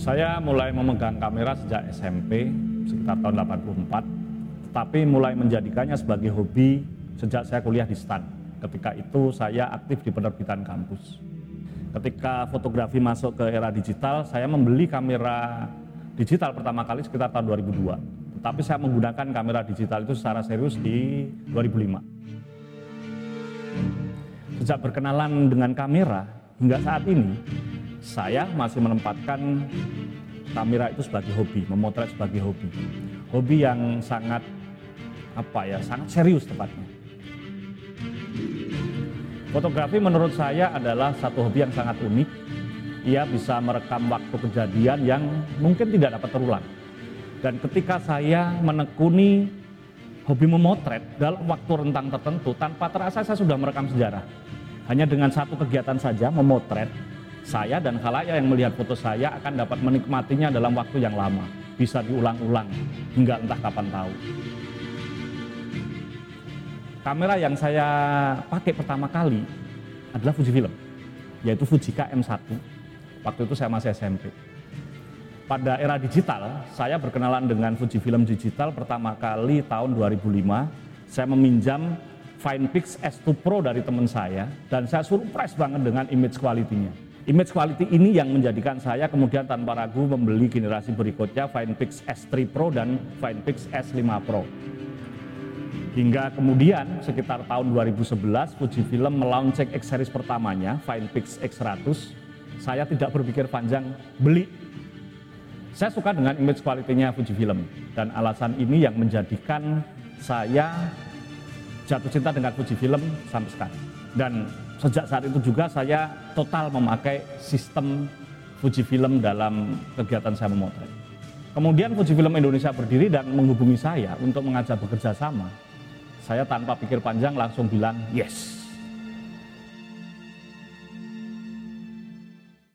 Saya mulai memegang kamera sejak SMP, sekitar tahun 84, tapi mulai menjadikannya sebagai hobi sejak saya kuliah di STAN. Ketika itu saya aktif di penerbitan kampus. Ketika fotografi masuk ke era digital, saya membeli kamera digital pertama kali sekitar tahun 2002. Tapi saya menggunakan kamera digital itu secara serius di 2005. Sejak berkenalan dengan kamera hingga saat ini, saya masih menempatkan kamera itu sebagai hobi, memotret sebagai hobi. Hobi yang sangat apa ya, sangat serius tepatnya. Fotografi menurut saya adalah satu hobi yang sangat unik. Ia bisa merekam waktu kejadian yang mungkin tidak dapat terulang. Dan ketika saya menekuni hobi memotret dalam waktu rentang tertentu, tanpa terasa saya sudah merekam sejarah. Hanya dengan satu kegiatan saja, memotret, saya dan khalayak yang melihat foto saya akan dapat menikmatinya dalam waktu yang lama. Bisa diulang-ulang hingga entah kapan tahu. Kamera yang saya pakai pertama kali adalah Fujifilm, yaitu Fujica M1. Waktu itu saya masih SMP. Pada era digital, saya berkenalan dengan Fujifilm digital pertama kali tahun 2005. Saya meminjam Finepix S2 Pro dari teman saya dan saya surprise banget dengan image quality-nya Image quality ini yang menjadikan saya kemudian tanpa ragu membeli generasi berikutnya Finepix S3 Pro dan Finepix S5 Pro. Hingga kemudian sekitar tahun 2011 Fujifilm melaunching X series pertamanya Finepix X100. Saya tidak berpikir panjang beli. Saya suka dengan image quality-nya Fujifilm dan alasan ini yang menjadikan saya jatuh cinta dengan Fujifilm sampai sekarang. Dan sejak saat itu juga saya total memakai sistem Fujifilm dalam kegiatan saya memotret. Kemudian Fujifilm Indonesia berdiri dan menghubungi saya untuk mengajak bekerja sama. Saya tanpa pikir panjang langsung bilang yes.